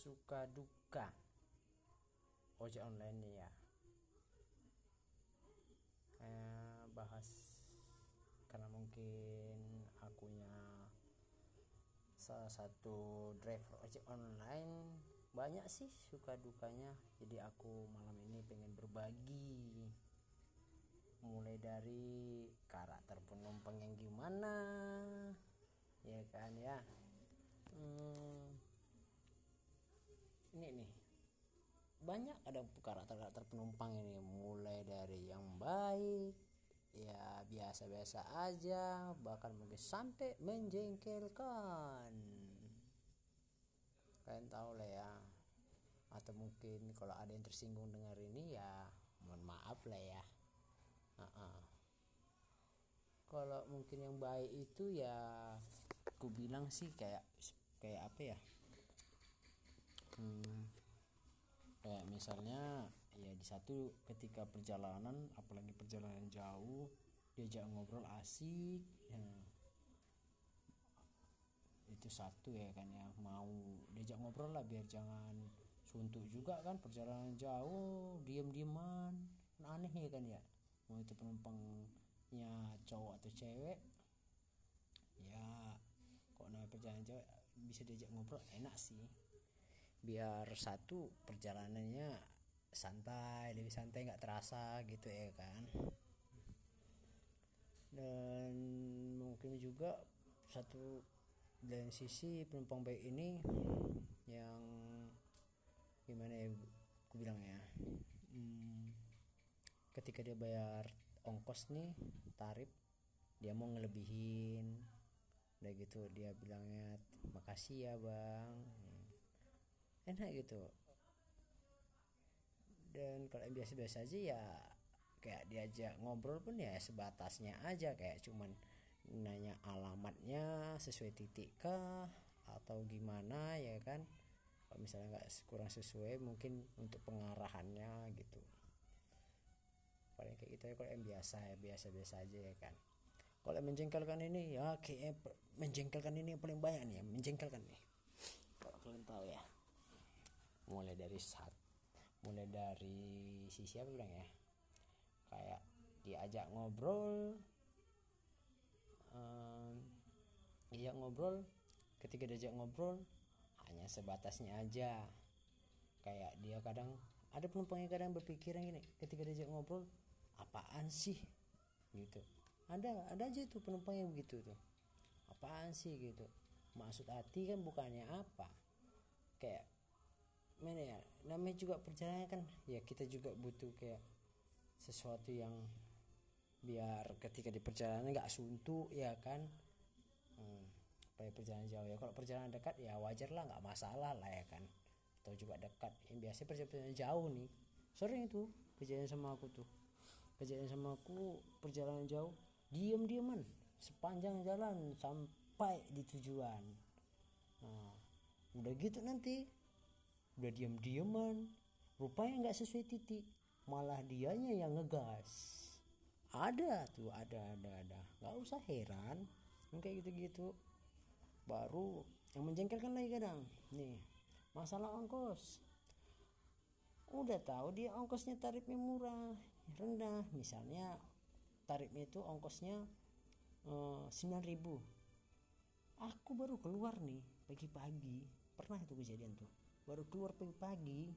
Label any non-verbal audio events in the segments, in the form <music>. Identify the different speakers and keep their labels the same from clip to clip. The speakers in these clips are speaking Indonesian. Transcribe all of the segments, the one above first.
Speaker 1: suka duka. Ojek online nih ya. Eh, bahas karena mungkin akunya salah satu driver ojek online. Banyak sih suka dukanya. Jadi aku malam ini pengen berbagi. Mulai dari karakter penumpang yang gimana. Ya kan ya? Hmm, ini nih. Banyak ada karakter-karakter penumpang ini. Mulai dari yang baik ya biasa-biasa aja bahkan mungkin sampai menjengkelkan. Kalian tahu lah ya. Atau mungkin kalau ada yang tersinggung dengar ini ya mohon maaf lah ya. Uh -uh. kalau mungkin yang baik itu ya aku bilang sih kayak kayak apa ya hmm, kayak misalnya ya di satu ketika perjalanan apalagi perjalanan jauh diajak ngobrol asik ya. itu satu ya kan ya mau diajak ngobrol lah biar jangan suntuk juga kan perjalanan jauh diem dieman aneh ya kan ya mau itu penumpangnya cowok atau cewek ya kok namanya perjalanan jauh bisa diajak ngobrol enak sih biar satu perjalanannya santai lebih santai nggak terasa gitu ya kan. Dan mungkin juga satu dan sisi penumpang baik ini yang gimana ya aku bilang ya hmm, ketika dia bayar ongkos nih tarif dia mau ngelebihin. Udah gitu dia bilangnya makasih ya bang enak gitu. Dan kalau yang biasa-biasa aja ya kayak diajak ngobrol pun ya sebatasnya aja. Kayak cuman nanya alamatnya sesuai titik kah atau gimana ya kan? Kalau misalnya nggak kurang sesuai mungkin untuk pengarahannya gitu. Paling kayak gitu ya kalau yang biasa ya biasa-biasa aja ya kan. Kalau yang menjengkelkan ini ya kayak menjengkelkan ini yang paling banyak nih ya menjengkelkan nih. Kalau kalian tahu ya mulai dari saat mulai dari si siapa bilang ya? Kayak diajak ngobrol um, diajak ngobrol ketika diajak ngobrol hanya sebatasnya aja. Kayak dia kadang ada penumpang yang kadang berpikiran gini ketika diajak ngobrol apaan sih? Gitu. Ada ada aja tuh penumpang yang begitu tuh. Apaan sih? Gitu. Maksud hati kan bukannya apa? Kayak mana ya? Namanya juga perjalanan kan ya kita juga butuh kayak sesuatu yang biar ketika di perjalanan nggak suntuk ya kan? Hmm, supaya perjalanan jauh ya. Kalau perjalanan dekat ya wajar lah nggak masalah lah ya kan? Atau juga dekat. Yang biasa perjalanan jauh nih. Sering itu kejadian sama aku tuh. Kejadian sama aku perjalanan jauh diem dieman sepanjang jalan sampai di tujuan. Nah, udah gitu nanti udah diam-diaman rupanya nggak sesuai titik. Malah dianya yang ngegas. Ada tuh ada ada ada. Nggak usah heran. Kayak gitu-gitu. Baru yang menjengkelkan lagi kadang. Nih masalah ongkos. Udah tahu dia ongkosnya tarifnya murah rendah. Misalnya tarifnya itu ongkosnya eh, sembilan ribu. Aku baru keluar nih pagi-pagi. Pernah itu kejadian tuh baru keluar pagi-pagi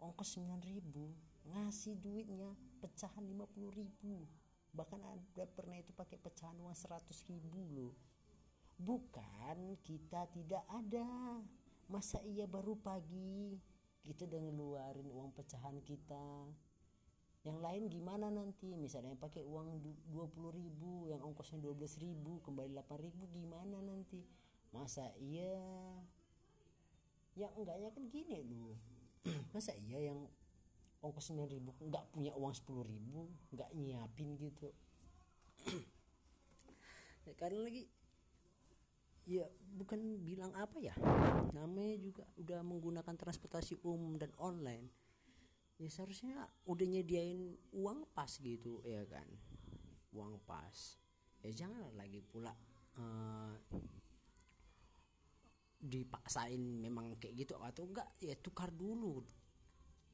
Speaker 1: ongkos 9000 ngasih duitnya pecahan 50000 bahkan ada pernah itu pakai pecahan uang 100 ribu loh. Bukan kita tidak ada. Masa iya baru pagi kita udah ngeluarin uang pecahan kita? Yang lain gimana nanti? Misalnya pakai uang 20 ribu yang ongkosnya 12 ribu kembali 8 ribu gimana nanti? Masa iya yang enggaknya kan gini lu <clears throat> masa iya yang ongkos 9 ribu nggak punya uang 10 ribu nggak nyiapin gitu? <clears throat> Karena lagi ya bukan bilang apa ya namanya juga udah menggunakan transportasi umum dan online. Ya seharusnya udah nyediain uang pas gitu ya kan? Uang pas. Ya jangan lagi pula uh, dipaksain memang kayak gitu atau enggak ya tukar dulu.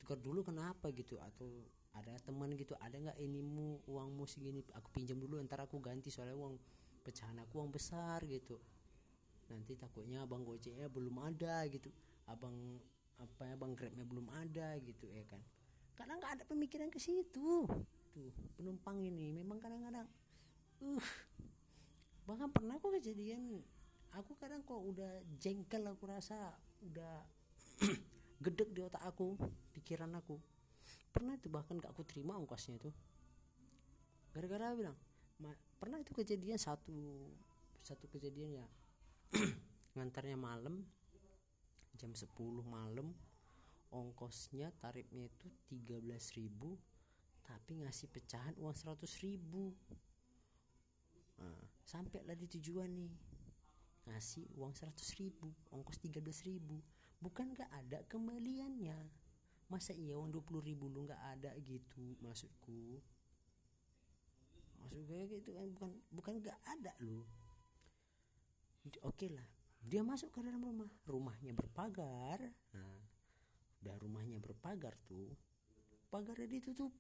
Speaker 1: Tukar dulu kenapa gitu? Atau ada teman gitu ada nggak inimu uangmu segini? Aku pinjam dulu ntar aku ganti soalnya uang pecahan aku uang besar gitu. Nanti takutnya abang gojeknya belum ada gitu. Abang apa ya bang grabnya belum ada gitu ya kan. Kadang nggak ada pemikiran ke situ. Tuh penumpang ini memang kadang-kadang uh bahkan pernah kok kejadian aku kadang kok udah jengkel aku rasa udah <clears throat> gedek di otak aku pikiran aku. Pernah itu bahkan gak aku terima ongkosnya itu. Gara-gara bilang pernah itu kejadian satu satu kejadian ya <clears throat> ngantarnya malam jam 10 malam ongkosnya tarifnya itu 13.000 tapi ngasih pecahan uang 100.000 nah, sampai lah di tujuan nih ngasih uang 100.000 ongkos 13.000 bukan gak ada kembaliannya. Masa iya uang 20 ribu lu nggak ada gitu maksudku? Maksud gue gitu kan bukan bukan nggak ada lu. Oke okay lah dia masuk ke dalam rumah. Rumahnya berpagar. Nah, udah rumahnya berpagar tuh pagarnya ditutup.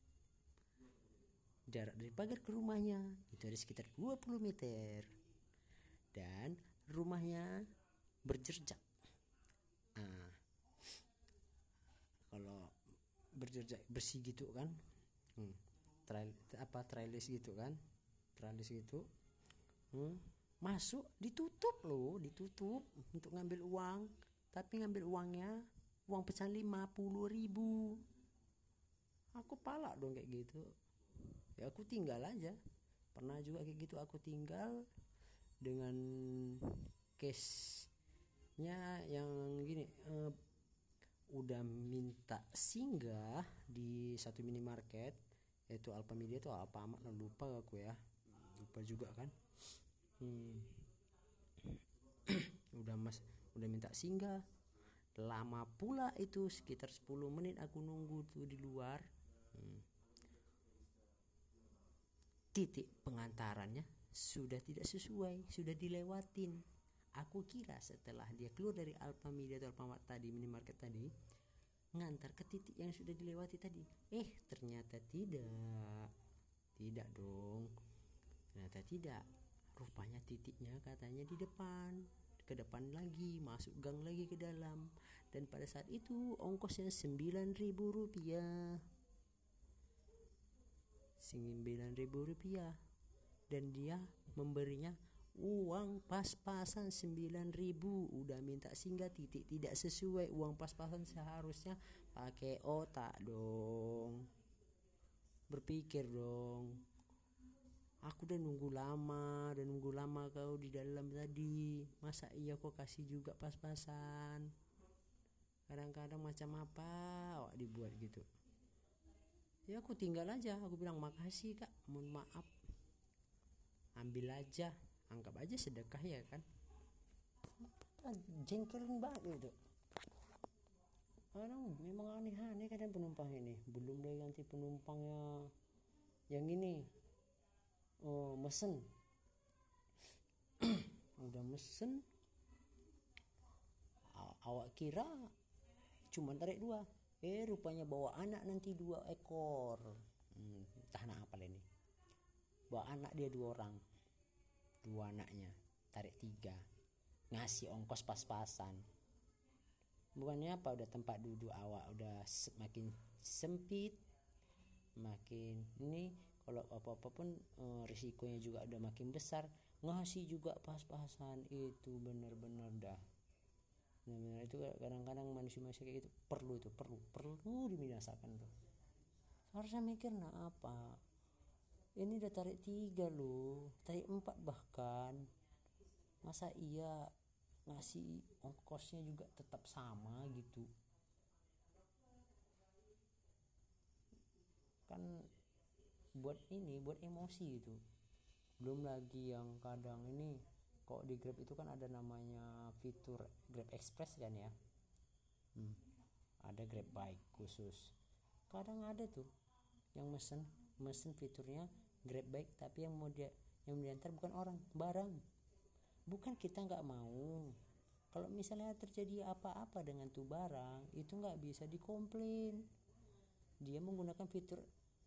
Speaker 1: Jarak dari pagar ke rumahnya itu ada sekitar 20 meter. Dan rumahnya berjerjak nah, kalau berjerjak bersih gitu kan hmm, trail apa trailis gitu kan trailis gitu hmm, masuk ditutup loh ditutup untuk ngambil uang. Tapi ngambil uangnya uang pecahan lima puluh ribu. Aku palak dong kayak gitu. Ya aku tinggal aja. Pernah juga kayak gitu aku tinggal dengan case nya yang gini eh, udah minta singgah di satu minimarket yaitu Alfamedia atau Alfamart lah lupa aku ya. Lupa juga kan. Hmm. <clears throat> udah mas udah minta singgah. Lama pula itu sekitar 10 menit aku nunggu tuh di luar. Hmm. titik pengantarannya sudah tidak sesuai sudah dilewatin. Aku kira setelah dia keluar dari Alfamedia atau Alfamart tadi minimarket tadi ngantar ke titik yang sudah dilewati tadi. Eh ternyata tidak. Tidak dong. Ternyata tidak. Rupanya titiknya katanya di depan. Ke depan lagi masuk gang lagi ke dalam. Dan pada saat itu ongkosnya sembilan ribu rupiah. Sembilan ribu rupiah dan dia memberinya uang pas-pasan 9000 udah minta singgah titik tidak sesuai. Uang pas-pasan seharusnya pakai otak dong. Berpikir dong. Aku udah nunggu lama dan nunggu lama kau di dalam tadi. Masa iya kok kasih juga pas-pasan? Kadang-kadang macam apa awak dibuat gitu? Ya aku tinggal aja. Aku bilang makasih kak. Mohon maaf ambil aja. Anggap aja sedekah ya kan? Ah, jengkelin banget gitu orang memang aneh-aneh kadang penumpang ini. Belum lagi nanti penumpangnya yang ini. Oh mesen. <clears throat> Udah mesen. Awak kira cuma tarik dua. Eh rupanya bawa anak nanti dua ekor. Hmm, entah apa ini. Bawa anak dia dua orang dua anaknya tarik tiga ngasih ongkos pas-pasan. Bukannya apa? Udah tempat duduk awak udah semakin sempit makin ini kalau apa-apa pun e, risikonya juga udah makin besar. Ngasih juga pas-pasan itu bener-bener dah. Bener-bener itu kadang-kadang manusia-manusia kayak gitu perlu itu perlu perlu dibinasakan tuh. Harusnya mikir nah apa ini udah tarik tiga loh. Tarik empat bahkan. Masa iya ngasih ongkosnya juga tetap sama gitu? Kan buat ini buat emosi gitu. Belum lagi yang kadang ini kok di Grab itu kan ada namanya fitur Grab Express kan ya? Hmm, ada Grab Bike khusus. Kadang ada tuh yang mesen mesin fiturnya grab bike tapi yang mau dia yang diantar bukan orang barang. Bukan kita nggak mau. Kalau misalnya terjadi apa-apa dengan tuh barang itu nggak bisa dikomplain. Dia menggunakan fitur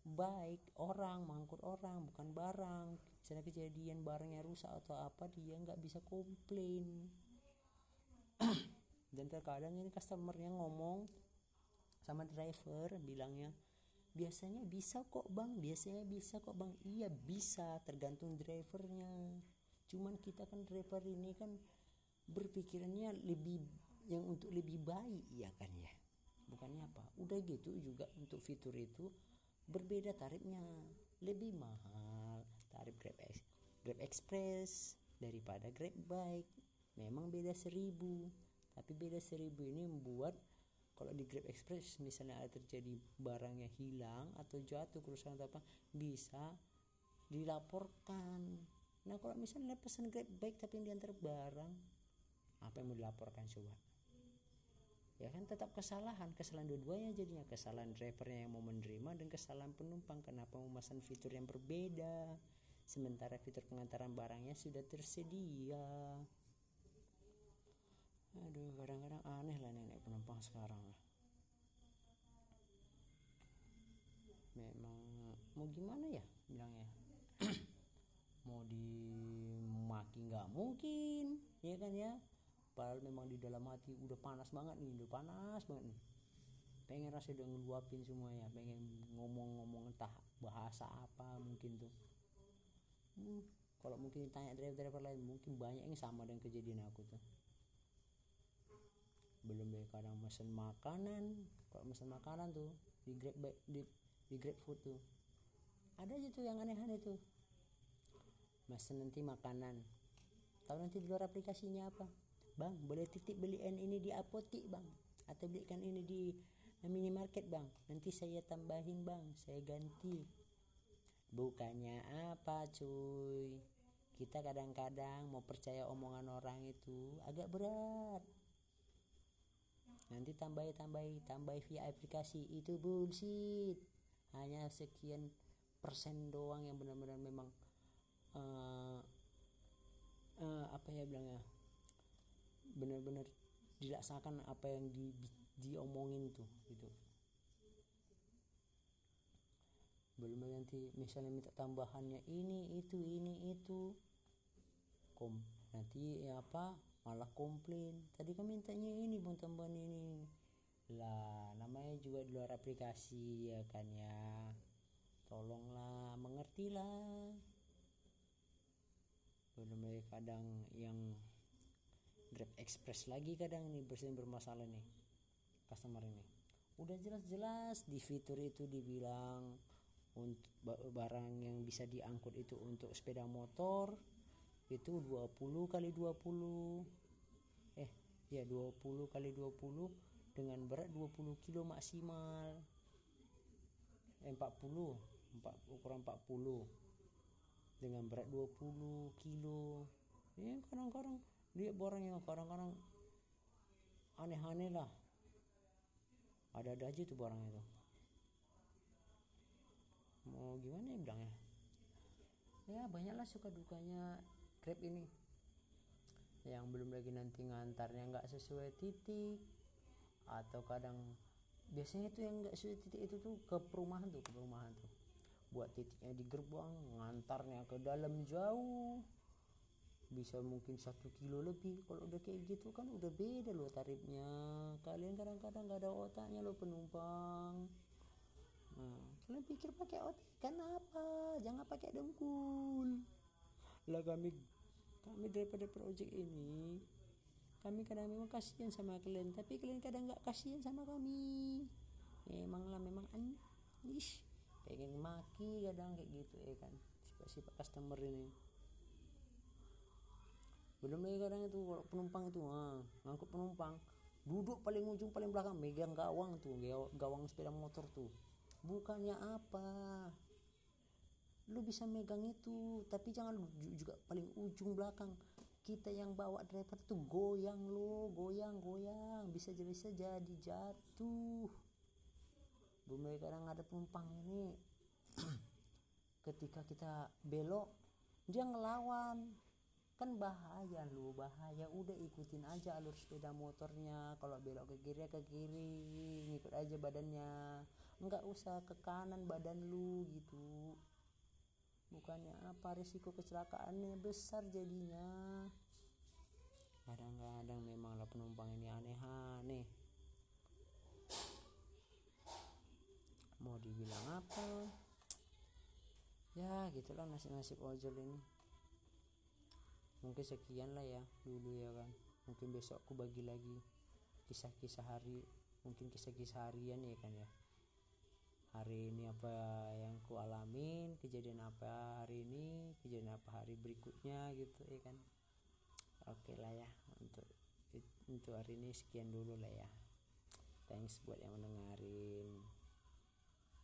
Speaker 1: baik orang mengangkut orang bukan barang. Misalnya kejadian barangnya rusak atau apa dia nggak bisa komplain. <clears throat> Dan terkadang ini customernya ngomong sama driver bilangnya biasanya bisa kok bang. Biasanya bisa kok bang. Iya bisa. Tergantung drivernya. Cuman kita kan driver ini kan berpikirannya lebih yang untuk lebih baik. Ya kan ya? Bukannya apa? Udah gitu juga untuk fitur itu berbeda tarifnya. Lebih mahal tarif Grab, Grab Express daripada Grab Bike. Memang beda seribu tapi beda seribu ini membuat kalau di Grab Express misalnya ada terjadi barangnya hilang atau jatuh kerusakan atau apa bisa dilaporkan. Nah kalau misalnya pesan Grab baik tapi yang diantar barang apa yang mau dilaporkan coba? Ya kan tetap kesalahan. Kesalahan dua-duanya jadinya. Kesalahan drivernya yang mau menerima dan kesalahan penumpang. Kenapa memasang fitur yang berbeda? Sementara fitur pengantaran barangnya sudah tersedia aduh kadang-kadang aneh lah nenek penumpang sekarang memang mau gimana ya bilangnya? <clears throat> Mau dimaki nggak mungkin ya kan ya? Padahal memang di dalam hati udah panas banget nih udah panas banget nih. Pengen rasa udah ngeluapin semuanya pengen ngomong-ngomong entah bahasa apa mungkin tuh. Hmm, kalau mungkin tanya driver-driver lain mungkin banyak yang sama dengan kejadian aku tuh belum deh kadang mesen makanan. Kalau mesen makanan tuh di grab di, di grab food tuh ada aja tuh yang aneh-aneh tuh. Mesen nanti makanan. Tahu nanti di luar aplikasinya apa? Bang boleh titip beliin ini di apotik bang. Atau belikan ini di minimarket bang. Nanti saya tambahin bang. Saya ganti. Bukannya apa cuy? Kita kadang-kadang mau percaya omongan orang itu agak berat nanti tambahi tambahi tambahi via aplikasi. Itu bullshit. Hanya sekian persen doang yang benar-benar memang uh, uh, apa ya bilangnya? Benar-benar dilaksanakan apa yang di, diomongin tuh gitu. Belum nanti misalnya minta tambahannya ini itu ini itu. Kom nanti ya apa malah komplain. Tadi kan mintanya ini bang tambahan ini. Lah namanya juga di luar aplikasi ya kan ya. Tolonglah mengertilah. Belum lagi kadang yang Grab Express lagi kadang ini bersin bermasalah nih customer ini. Udah jelas-jelas di fitur itu dibilang untuk barang yang bisa diangkut itu untuk sepeda motor itu 20 kali 20 eh ya 20 kali 20 dengan berat 20 kilo maksimal. Eh, 40 4, ukuran 40 dengan berat 20 kilo. Ya kadang-kadang dia barang yang kadang-kadang aneh-aneh lah. Ada-ada aja tuh barang itu mau gimana ya bilangnya? Ya banyaklah suka dukanya grab ini. Yang belum lagi nanti ngantarnya nggak sesuai titik atau kadang biasanya itu yang nggak sesuai titik itu tuh ke perumahan tuh ke perumahan tuh. Buat titiknya di gerbang ngantarnya ke dalam jauh. Bisa mungkin satu kilo lebih. Kalau udah kayak gitu kan udah beda loh tarifnya. Kalian kadang-kadang nggak ada otaknya loh penumpang. Nah, kalian pikir pakai otak kenapa? Jangan pakai dengkul. Lah kami kami daripada project ini kami kadang memang kasihan sama kalian tapi kalian kadang nggak kasihan sama kami. Memang lah memang anis pengen maki kadang kayak gitu ya kan sifat-sifat customer ini. Belum lagi kadang itu kalau penumpang itu ah, ngangkut penumpang duduk paling ujung paling belakang megang gawang tuh gawang sepeda motor tuh. Bukannya apa lu bisa megang itu tapi jangan juga paling ujung belakang. Kita yang bawa driver tuh goyang lo goyang goyang. Bisa jadi bisa jadi jatuh. Belum kadang ada penumpang ini. <clears throat> Ketika kita belok dia ngelawan. Kan bahaya lu bahaya. Udah ikutin aja alur sepeda motornya. Kalau belok ke kiri ya ke kiri. Ngikut aja badannya. Nggak usah ke kanan badan lu gitu bukannya apa risiko kecelakaannya besar jadinya. Kadang-kadang memanglah penumpang ini aneh-aneh. Mau dibilang apa? Ya gitulah nasib-nasib ojol ini. Mungkin sekian lah ya dulu ya kan. Mungkin besok aku bagi lagi kisah-kisah hari mungkin kisah-kisah harian ya kan ya hari ini apa yang ku alamin kejadian apa hari ini kejadian apa hari berikutnya gitu ya kan? Oke lah ya untuk untuk hari ini sekian dulu lah ya. Thanks buat yang mendengarin